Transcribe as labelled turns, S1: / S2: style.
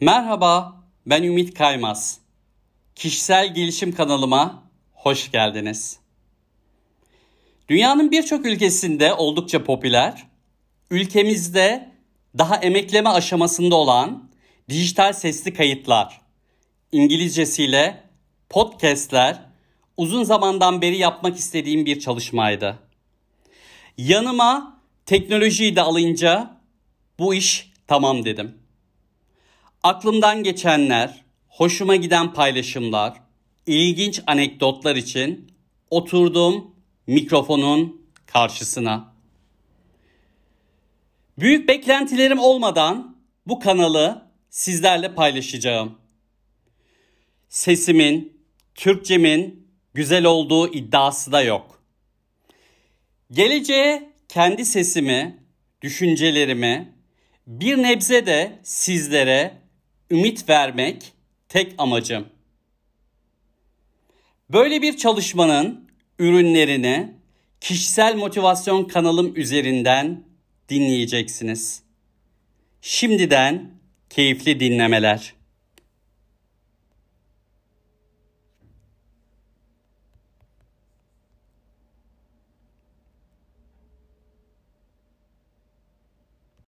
S1: Merhaba, ben Ümit Kaymaz. Kişisel gelişim kanalıma hoş geldiniz. Dünyanın birçok ülkesinde oldukça popüler, ülkemizde daha emekleme aşamasında olan dijital sesli kayıtlar, İngilizcesiyle podcastler uzun zamandan beri yapmak istediğim bir çalışmaydı. Yanıma teknolojiyi de alınca bu iş tamam dedim. Aklımdan geçenler, hoşuma giden paylaşımlar, ilginç anekdotlar için oturdum mikrofonun karşısına. Büyük beklentilerim olmadan bu kanalı sizlerle paylaşacağım. Sesimin, Türkçemin güzel olduğu iddiası da yok. Geleceğe kendi sesimi, düşüncelerimi bir nebze de sizlere ümit vermek tek amacım. Böyle bir çalışmanın ürünlerini kişisel motivasyon kanalım üzerinden dinleyeceksiniz. Şimdiden keyifli dinlemeler.